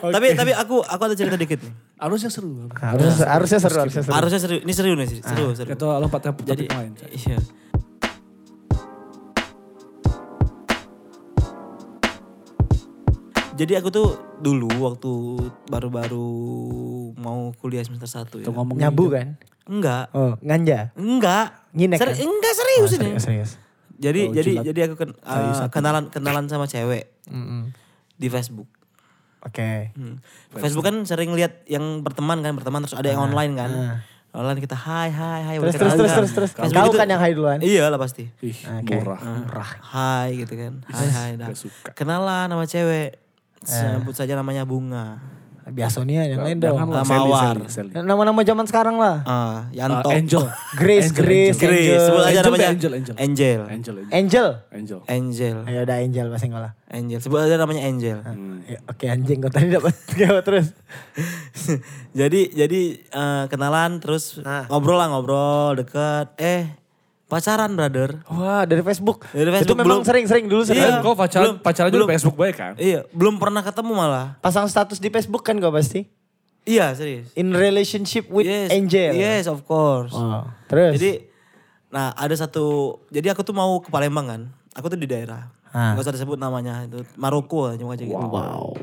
Tapi tapi aku aku ada cerita dikit nih. Harusnya seru. Harusnya, harusnya seru, harusnya seru. Harusnya serius. Ini serius nih, serius, serius. Itu lompat Jadi jadi main. iya. Jadi aku tuh dulu waktu baru-baru mau kuliah semester 1 ya. Tuh ngomong Nyabu kan? Enggak. Oh, nganja. Enggak. Nyinek Seri- kan? Enggak serius ini. Serius, serius. Jadi Oh, jadi jilat. jadi aku ken- uh, kenalan kenalan sama cewek Mm-mm. di Facebook. Oke. Hmm. Facebook kan sering lihat yang berteman kan, berteman terus ada yang online kan. Online kita hai hai hai. Ah. Terus, terus, terus, kan. terus, terus. Facebook Kau itu- kan yang hai duluan? Iya lah pasti. Ih, Oke. murah. Murah. Hai gitu kan. Hai hai suka. Kenalan sama cewek. Eh. Sebut saja namanya Bunga. Biasa nih ya, yang lain dong. Mawar. Nama-nama zaman sekarang lah. Ah, Uh, Yanto. Angel. Grace, Angel, Grace, Angel. Grace, Angel. sebut aja Angel, namanya Angel, Angel. Angel. Angel. Angel. Angel. Angel. Angel. Ayo udah Angel bahasa Inggris lah. Angel. Sebut aja namanya Angel. Hmm. Ya, Oke anjing kau tadi dapat terus. jadi jadi eh, kenalan terus Nah. ngobrol lah ngobrol deket. Eh pacaran brother. Wah dari Facebook. Dari Itu Facebook, memang belum- sering-sering dulu sering. Iya. Kau pacaran, Belum- pacaran juga belum. Facebook baik kan? Iya belum pernah ketemu malah. Pasang status di Facebook kan kau pasti. Iya serius. In relationship with yes, Angel. Yes of course. Oh, terus. Jadi nah ada satu jadi aku tuh mau ke Palembang kan. Aku tuh di daerah. Ah. Gak usah disebut namanya itu Maroko cuma aja gitu. Wow.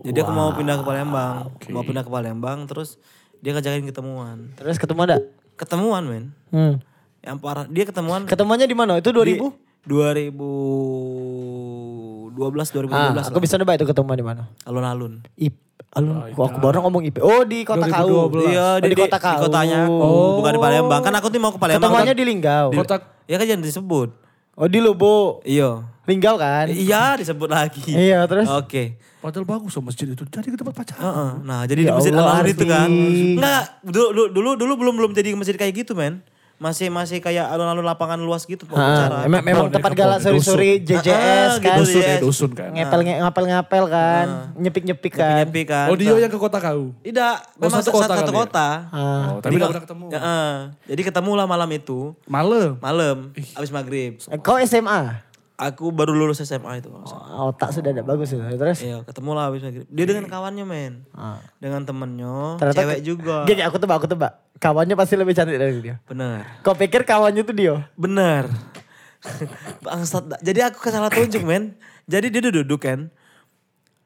Jadi aku mau pindah ke Palembang, mau pindah ke Palembang terus dia ngajakin ketemuan. terus ketemu ada? Ketemuan men. Hmm. Yang parah dia ketemuan Ketemuannya di mana? Itu 2000? 2012 2012 Ah, lah. aku bisa nebak itu ketemuan di mana? Alun-alun. IP. Alun, kok aku baru ngomong IP. Oh di kota kau. 2012. Iya, Oh, di, kota Di kau. kotanya. Oh. Bukan di Palembang. Kan aku tuh mau ke Palembang. Ketemuannya di Linggau. Kotak. Ya kan jangan disebut. Oh di Lobo. Iya. Linggau kan? Iya disebut lagi. Iya, terus? Oke. Padahal bagus sama masjid itu. Jadi ke tempat pacaran. Heeh. Nah jadi Ya di masjid Allah, alun itu kan. Enggak. Dulu, dulu, dulu, dulu belum belum jadi masjid kayak gitu men. Masih masih kayak alun-alun lapangan luas gitu Ah, pacaran. emang, memang ya, tempat kebon galak ya, sore-sore dusun JJS Ah, kan. gitu, Dusun ya, yes. dusun kan. Ngepel ngapel ngapel kan. Nyepik nyepik kan. Nyepi kan. Oh dia yang ke kota kau. Tidak, Oh, memang satu satu kota. Satu ya? kota. Ah. Oh, tapi Jadi gak kok- pernah ketemu. Ya, eh. Jadi ketemu lah malam itu. Malam. Malam. Abis maghrib. Eh, Kau SMA? Aku baru lulus SMA itu. Oh, otak sudah ada bagus sudah. Terus? Iya, ketemu lah abis maghrib. Dia dengan kawannya men. Ah. Dengan temennya. Ternyata cewek ke- juga. Gini, aku tebak, aku tebak. Kawannya pasti lebih cantik dari dia. Bener. Kau pikir kawannya tuh dia? Bener. Bangsat. Jadi aku salah tunjuk men. Jadi dia udah duduk kan.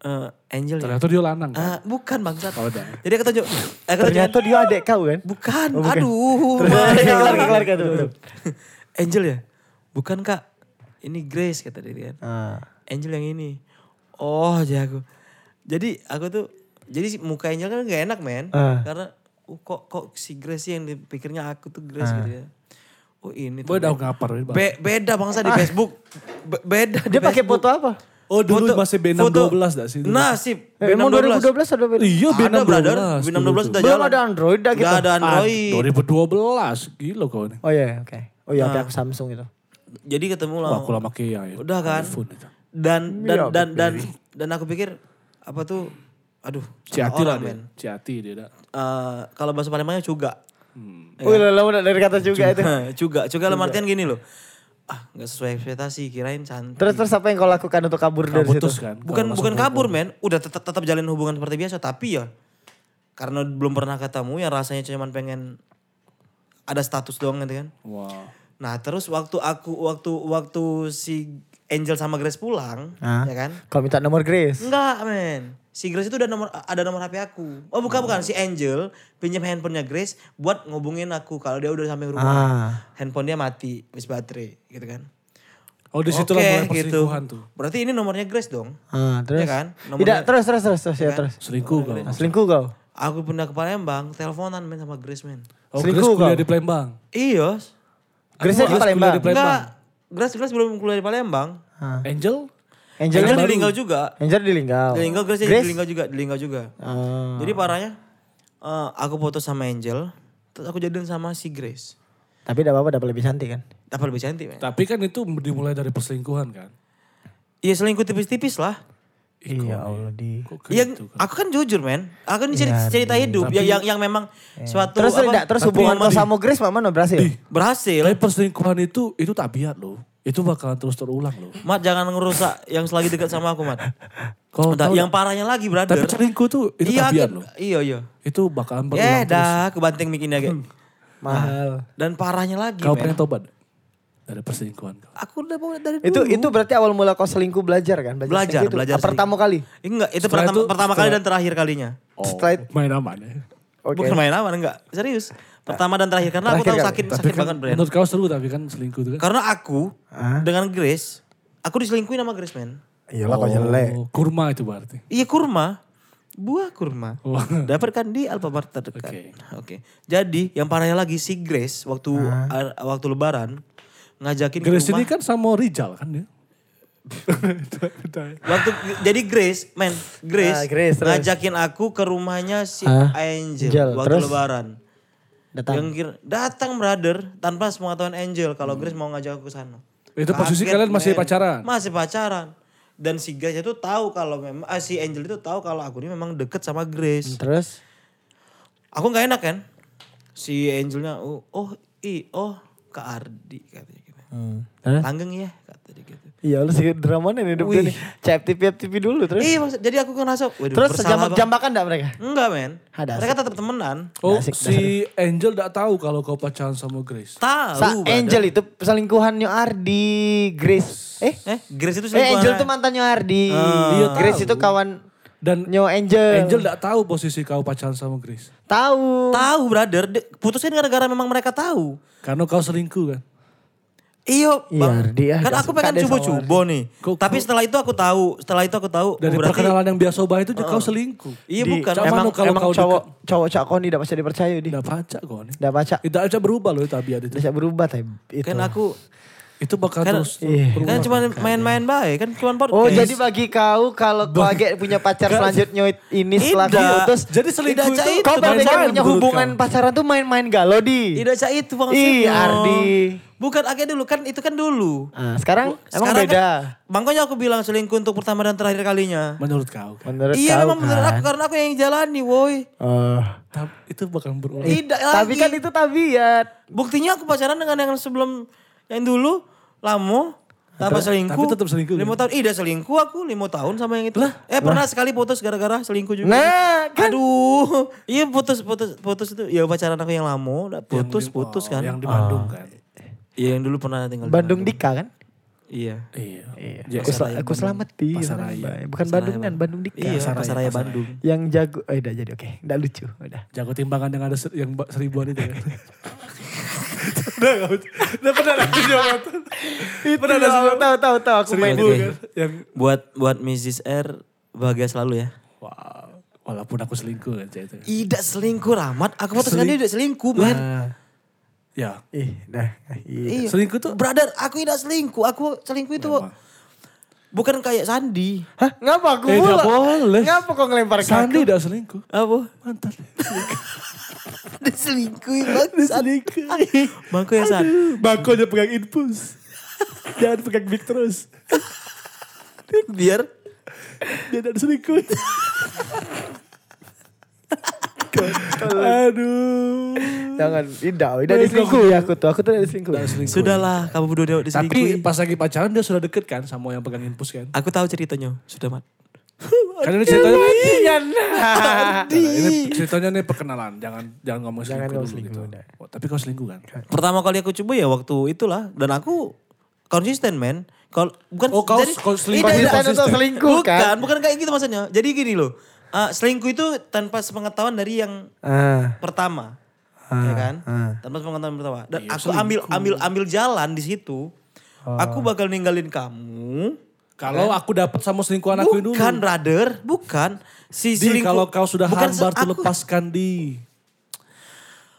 Eh, Angel ya? Ternyata dia lanang kan. Ah, bukan bangsat. Oh, udah. Jadi aku tunjuk. Aku tunjuk. Ternyata dia adik kau kan? Bukan. Oh, bukan. Aduh. Maaf. kelar, kelar. Angel ya? Bukan kak. Ini Grace kata dia kan. Ah. Angel yang ini. Oh jago. Jadi aku tuh. Jadi muka Angel kan gak enak men. Ah. Karena uh, kok kok si Grace sih yang dipikirnya aku tuh Grace gitu ya. Oh ini tuh. udah ngapar. Be- beda bangsa di Facebook. Be- beda di Dia pakai foto apa? Oh dulu Foto- masih B6 foto- 12 dah sih. Nah sip. Eh, emang 2012 ada beda? Iya Ada B6 brother. 12. B6 12 udah Belum ada Android dah gitu. Udah ada Ah, Android. 2012. Gila kau nih. Oh iya, oke. Oh iya, HP aku Samsung itu. Jadi ketemu lah. Wah aku lama kia ya. Udah kan. iPhone itu. Dan Iya, dan dan dan dan aku pikir apa tuh aduh Ciati lah men. Ciati dia dah. Eh, kalau bahasa Palembangnya cuga. Hmm. Oh iya, lama dari kata juga itu. cuga, cuga dalam artian gini loh. Ah, nggak sesuai ekspektasi, kirain cantik. Terus terus apa yang kau lakukan untuk kabur dari situ? Kan. bukan bukan kabur, men. Udah tetap tetap jalin hubungan seperti biasa, tapi ya karena belum pernah ketemu ya rasanya cuman pengen ada status doang gitu kan. Wah. Nah, terus waktu aku waktu waktu si Angel sama Grace pulang, Ah. ya kan? Kau minta nomor Grace. Enggak, men. Si Grace itu udah nomor ada nomor HP aku. Oh, bukan bukan si Angel pinjam handphonenya Grace buat ngubungin aku kalau dia udah sampai rumah. Ah. Handphone dia mati, habis baterai, gitu kan. Oh di situ lah Oke, mulai perselingkuhan tuh. Berarti ini nomornya Grace dong. Ah, terus. Iya kan? Tidak, Nomornya- terus terus terus terus ya kan? terus. Selingkuh kau. Selingkuh kau. Aku pindah ke Palembang, teleponan men sama Grace men. Oh Selingkuh Grace kuliah kau? di Palembang. Iya. Grace di Palembang. kuliah di Palembang. Enggak. Grace Grace belum kuliah di Palembang. Ah. Angel? Angel Angel di Linggau juga. Angel di Linggau. Di Linggau Grace, Grace? di Linggau juga, di Linggau juga. Ah. Jadi parahnya eh, aku foto sama Angel, terus aku jadian sama si Grace. Tapi tidak apa-apa, dapat lebih cantik kan. Dapat lebih cantik men. Tapi kan itu dimulai dari perselingkuhan kan. Iya selingkuh tipis-tipis lah. Iya Allah di. Iya, gitu kan? aku kan jujur men. Aku ini cerita, cerita hidup yang, yang yang memang suatu Terus apa, tidak, terus tapi hubungan kau sama Grace mana berhasil? berhasil. Tapi perselingkuhan itu itu tabiat loh. Itu bakalan terus terulang loh. Mat jangan ngerusak yang selagi dekat sama aku, Mat. Kalau Bentar, tahu- yang parahnya lagi, brother. tapi selingkuh tuh itu iya, tabiat aku- loh. Iya, iya. Itu bakalan berulang Eh, terus. dah, kebanting mic ini agak. Mahal. Dan parahnya lagi, Kau pengen tobat dari perselingkuhan kau? Aku udah mau dari dulu. Itu itu berarti awal mula kau selingkuh belajar kan? Belajar, selingkuh itu. belajar Pertama kali. Eh, Enggak, itu Setelah pertama, itu- pertama kali setelah- dan terakhir kalinya. Oh, Setelah itu- main aman ya. Oke. Bukan main aman, enggak. Serius. Pertama dan terakhir. Karena aku Terakhir tahu kali. sakit, Tapi sakit kan banget, Bren. menurut kau seru tapi kan selingkuh itu kan. Karena aku Hah? dengan Grace, aku diselingkuhin sama Grace, men. Iyalah kau jelek. Oh, kurma itu berarti. Iya kurma, buah kurma. Oh. Dapatkan di Alfamart terdekat. Oke. Oke. Jadi yang parahnya lagi si Grace waktu a- waktu Lebaran ngajakin ke Grace rumah. ini kan sama Rijal kan dia. Waktu jadi Grace, men, Grace, Ah, Grace, terus. ngajakin aku ke rumahnya si Ah, Angel, Angel, waktu terus? Lebaran. Datang. Yang kira datang brother tanpa sepengetahuan Angel kalau Grace mau ngajak aku ke sana. Itu posisi Kaget, kalian masih men. pacaran? Masih pacaran. Dan si Grace itu tahu kalau memang ah, si Angel itu tahu kalau aku ini memang deket sama Grace. Terus? Aku nggak enak kan? Si Angelnya oh, oh i oh Kak Ardi katanya Terus? Langgeng ya kata dia gitu. Iya lu sih drama nih hidup Wih. nih. Cep TV TV dulu terus. Iya maksud, jadi aku ngerasa waduh Terus jambak jambakan enggak mereka? Enggak men. Ada Mereka tetap temenan. Oh, Asik, si Angel gak tahu kalau kau pacaran sama Grace. Tahu. Sa. Angel itu selingkuhannya Ardi, Grace. Eh? Eh Grace itu Eh selingkuhan. Angel tuh mantannya Ardi. Iya, Grace tahu. itu kawan Dan Nyo Angel. Angel gak tahu posisi kau pacaran sama Grace. tahu. Tahu brother. Putusin gara-gara memang mereka tahu. Karena kau selingkuh kan. Iyo, Iya, Bang. Ardi, ah, kan aku pengen cubo-cubo nih. Kok- Tapi setelah itu aku tahu, setelah itu aku tahu. Dari berarti- perkenalan yang biasa bah itu kau selingkuh. Iya Di- bukan. Emang, kalau emang kau cowok cowok cak koni tidak bisa dipercaya di. Udah baca kau nih. Udah baca. Itu aja berubah loh tabiat itu. Bisa berubah tapi itu. Kan aku Itu bakal Kan- terus Iya. kan cuma main-main baik, kan cuma podcast. Oh jadi bagi kau kalau kau agak punya pacar selanjutnya ini setelah kau putus. Jadi selingkuh Cak, itu itu Kau berpikir punya menurut hubungan kau. pacaran tuh main-main galau di. Tidak cak itu maksudnya. Ih Ardi. Bukan agak dulu kan itu kan dulu. Ah, sekarang emang Sekarang beda. Kan, makanya aku bilang selingkuh untuk pertama dan terakhir kalinya. menurut kau. kan. Menurut iya kau memang menurut kan. aku karena aku yang jalani woi. Tapi itu bakal berulang. Tidak Tapi lagi. kan itu tabiat. Buktinya aku pacaran dengan yang sebelum yang dulu lama tanpa Tapi- selingkuh. tapi tetap selingkuh, Lima kan? tahun. Iya selingkuh aku lima tahun sama yang itu. eh pernah sekali putus gara-gara selingkuh juga. Nah, kan Aduh. Iya putus putus putus itu. Ya pacaran aku yang lama udah putus putus kan. Yang di Bandung kan. Iya yang dulu pernah tinggal di Bandung Dika kan? Iya. Iya. Iya. Ya, Aku, sel- aku selamat di Pasaraya. Bukan Bandung kan, Bandung Dika. Iya, Pasaraya, Pasaraya Pasaraya. Bandung. Yang jago, eh udah jadi oke, udah lucu, udah. Jago timbangan yang ada ser- yang seribuan itu kan. udah gak Udah pernah ada jabatan. Pernah ada tahu, tahu, tahu, tahu, aku main itu. kan. Yang Buat buat Mrs. R bahagia selalu ya. wow. Walaupun aku selingkuh aja itu. Tidak selingkuh Rahmat. Aku putus dengan dia tidak selingkuh, man. Nah, Ya. ih, dah, iya. Iya. Selingkuh tuh Brother, aku tidak selingkuh. Aku selingkuh itu Memang. Bukan kayak Sandi. Hah, ngapa aku Eh, pula? nggak boleh. Ngapa kok ngelempar ke Sandi udah selingkuh. Apa? Mantan. Diselingkuh banget. selingkuh. Bangku ya San. Bako aja pegang infus. Jangan pegang mic terus. Biar Dia ada selingkuh. Aduh. Jangan, tidak, tidak Eh, diselingkuh ya aku tuh, aku tuh tidak diselingkuh. Udah selingkuh. sudahlah kamu berdua Tapi diselingkuhi. pas lagi pacaran dia sudah deket kan sama yang pegang infus kan. Aku tahu ceritanya. Sudah, Mat. Karena ini ceritanya Iya, nah. Nah, ini ceritanya nih perkenalan, jangan jangan ngomong Jangan selingkuh ngomong dulu selingkuh, gitu. Oh, tapi kau selingkuh kan? Pertama kali aku coba ya waktu itulah dan aku konsisten, men. Kalau bukan Oh, kau- jadi- kau selingkuh Konsisten untuk selingkuh bukan, kan? bukan kayak gitu maksudnya. Jadi gini loh. Ah, selingkuh itu tanpa sepengetahuan dari yang Ah, pertama. Ah, ya kan? ah. Tanpa sepengetahuan pertama. Dan Iya, aku ambil ambil ambil jalan di situ. Aku bakal ninggalin kamu. Kalau aku dapat sama selingkuhan aku ini dulu. Bukan, brother, bukan. Si Di, selingkuh. kalau kau sudah bukan hambar se- tuh aku- lepaskan di.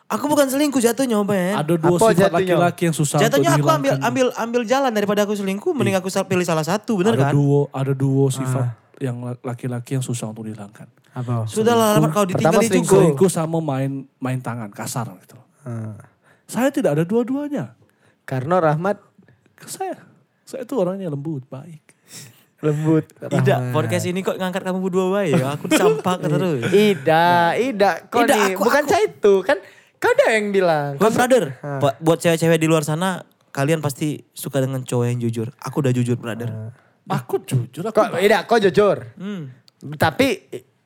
Aku bukan selingkuh jatuhnya, men. Ada dua Apa sifat laki-laki yang susah Jatuhnya untuk aku ambil ambil ambil jalan daripada aku selingkuh, mending aku pilih salah satu, bener ada kan? duo, ada duo sifat yang la- laki-laki yang susah untuk dihilangkan. apa? Sudah lah, kau ditinggal Pertama itu. selingkuh. Selingkuh sama main main tangan kasar gitu. Ah. Saya tidak ada dua-duanya. Karena Rahmat Saya saya itu orangnya lembut, baik. lembut. Tidak, Rahmat. podcast ini kok ngangkat kamu berdua baik ya. Aku campak terus. Ida, Ida, kau Ida, nih, aku- bukan aku- saya itu kan. Kau ada yang bilang. Kau brother, bu- buat cewek-cewek di luar sana, kalian pasti suka dengan cowok yang jujur. Aku udah jujur, brother. Aku jujur, aku Kok tidak, kok jujur. Hmm. Tapi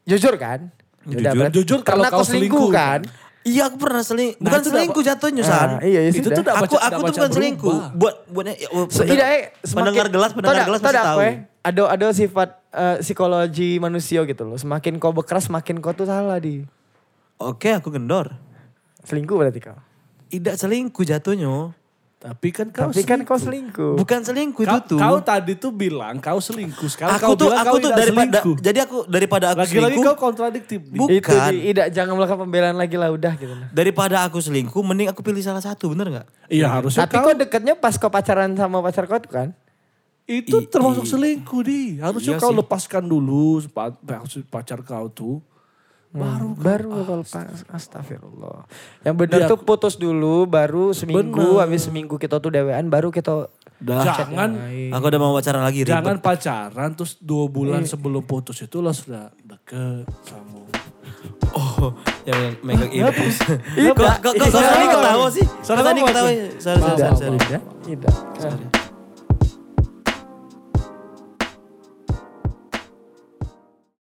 jujur kan? Yaudah, Jujur, berarti- jujur kalau karena kau selingkuh selingkuh, kan? Iya, aku pernah seling. Nah, bukan selingkuh jatuhnya, San. Ah, iya, ya Itu sudah. tuh aku baca- aku tuh bukan selingkuh. Buat buatnya ya, oh, So, eh, semakin- pendengar gelas, pendengar gelas pasti tahu eh? Ada ada sifat eh, psikologi manusia gitu loh. Semakin kau berkeras, semakin kau tuh salah di. Oke, aku gendor. Selingkuh berarti kau. Tidak selingkuh jatuhnya. Tapi kan kau Tapi kan selingkuh. kau selingkuh. Bukan selingkuh Kau, itu tuh. kau tadi tuh bilang kau selingkuh. Sekarang aku kau tuh bilang aku kau tuh tidak daripada selingkuh. jadi aku daripada aku Lagi-lagi selingkuh kau kontradiktif. Di. Bukan. Itu tidak jangan melakukan pembelaan lagi lah udah gitu. daripada aku selingkuh mending aku pilih salah satu, bener nggak? Iya harusnya Tapi kau kau deketnya pas kau pacaran sama pacar kau tuh kan? itu I- termasuk i- selingkuh di. Harusnya Iya kau sih. lepaskan dulu pa- pacar kau tuh. Baru baru kau lepas. Astagfirullah. Yang benar Iya, tuh putus dulu baru seminggu Bener. habis seminggu kita tuh dewean baru kita Dah. Jangan Aku udah mau pacaran lagi ribet. jangan pacaran terus dua bulan Iya. sebelum putus itu lo sudah deket sama. Oh, yang megang infus. Iya, Kok kok kok iya. tadi ketawa sih? Sorry, Kok tadi ketawa? Sorry, sorry, sorry. tidak. Tidak.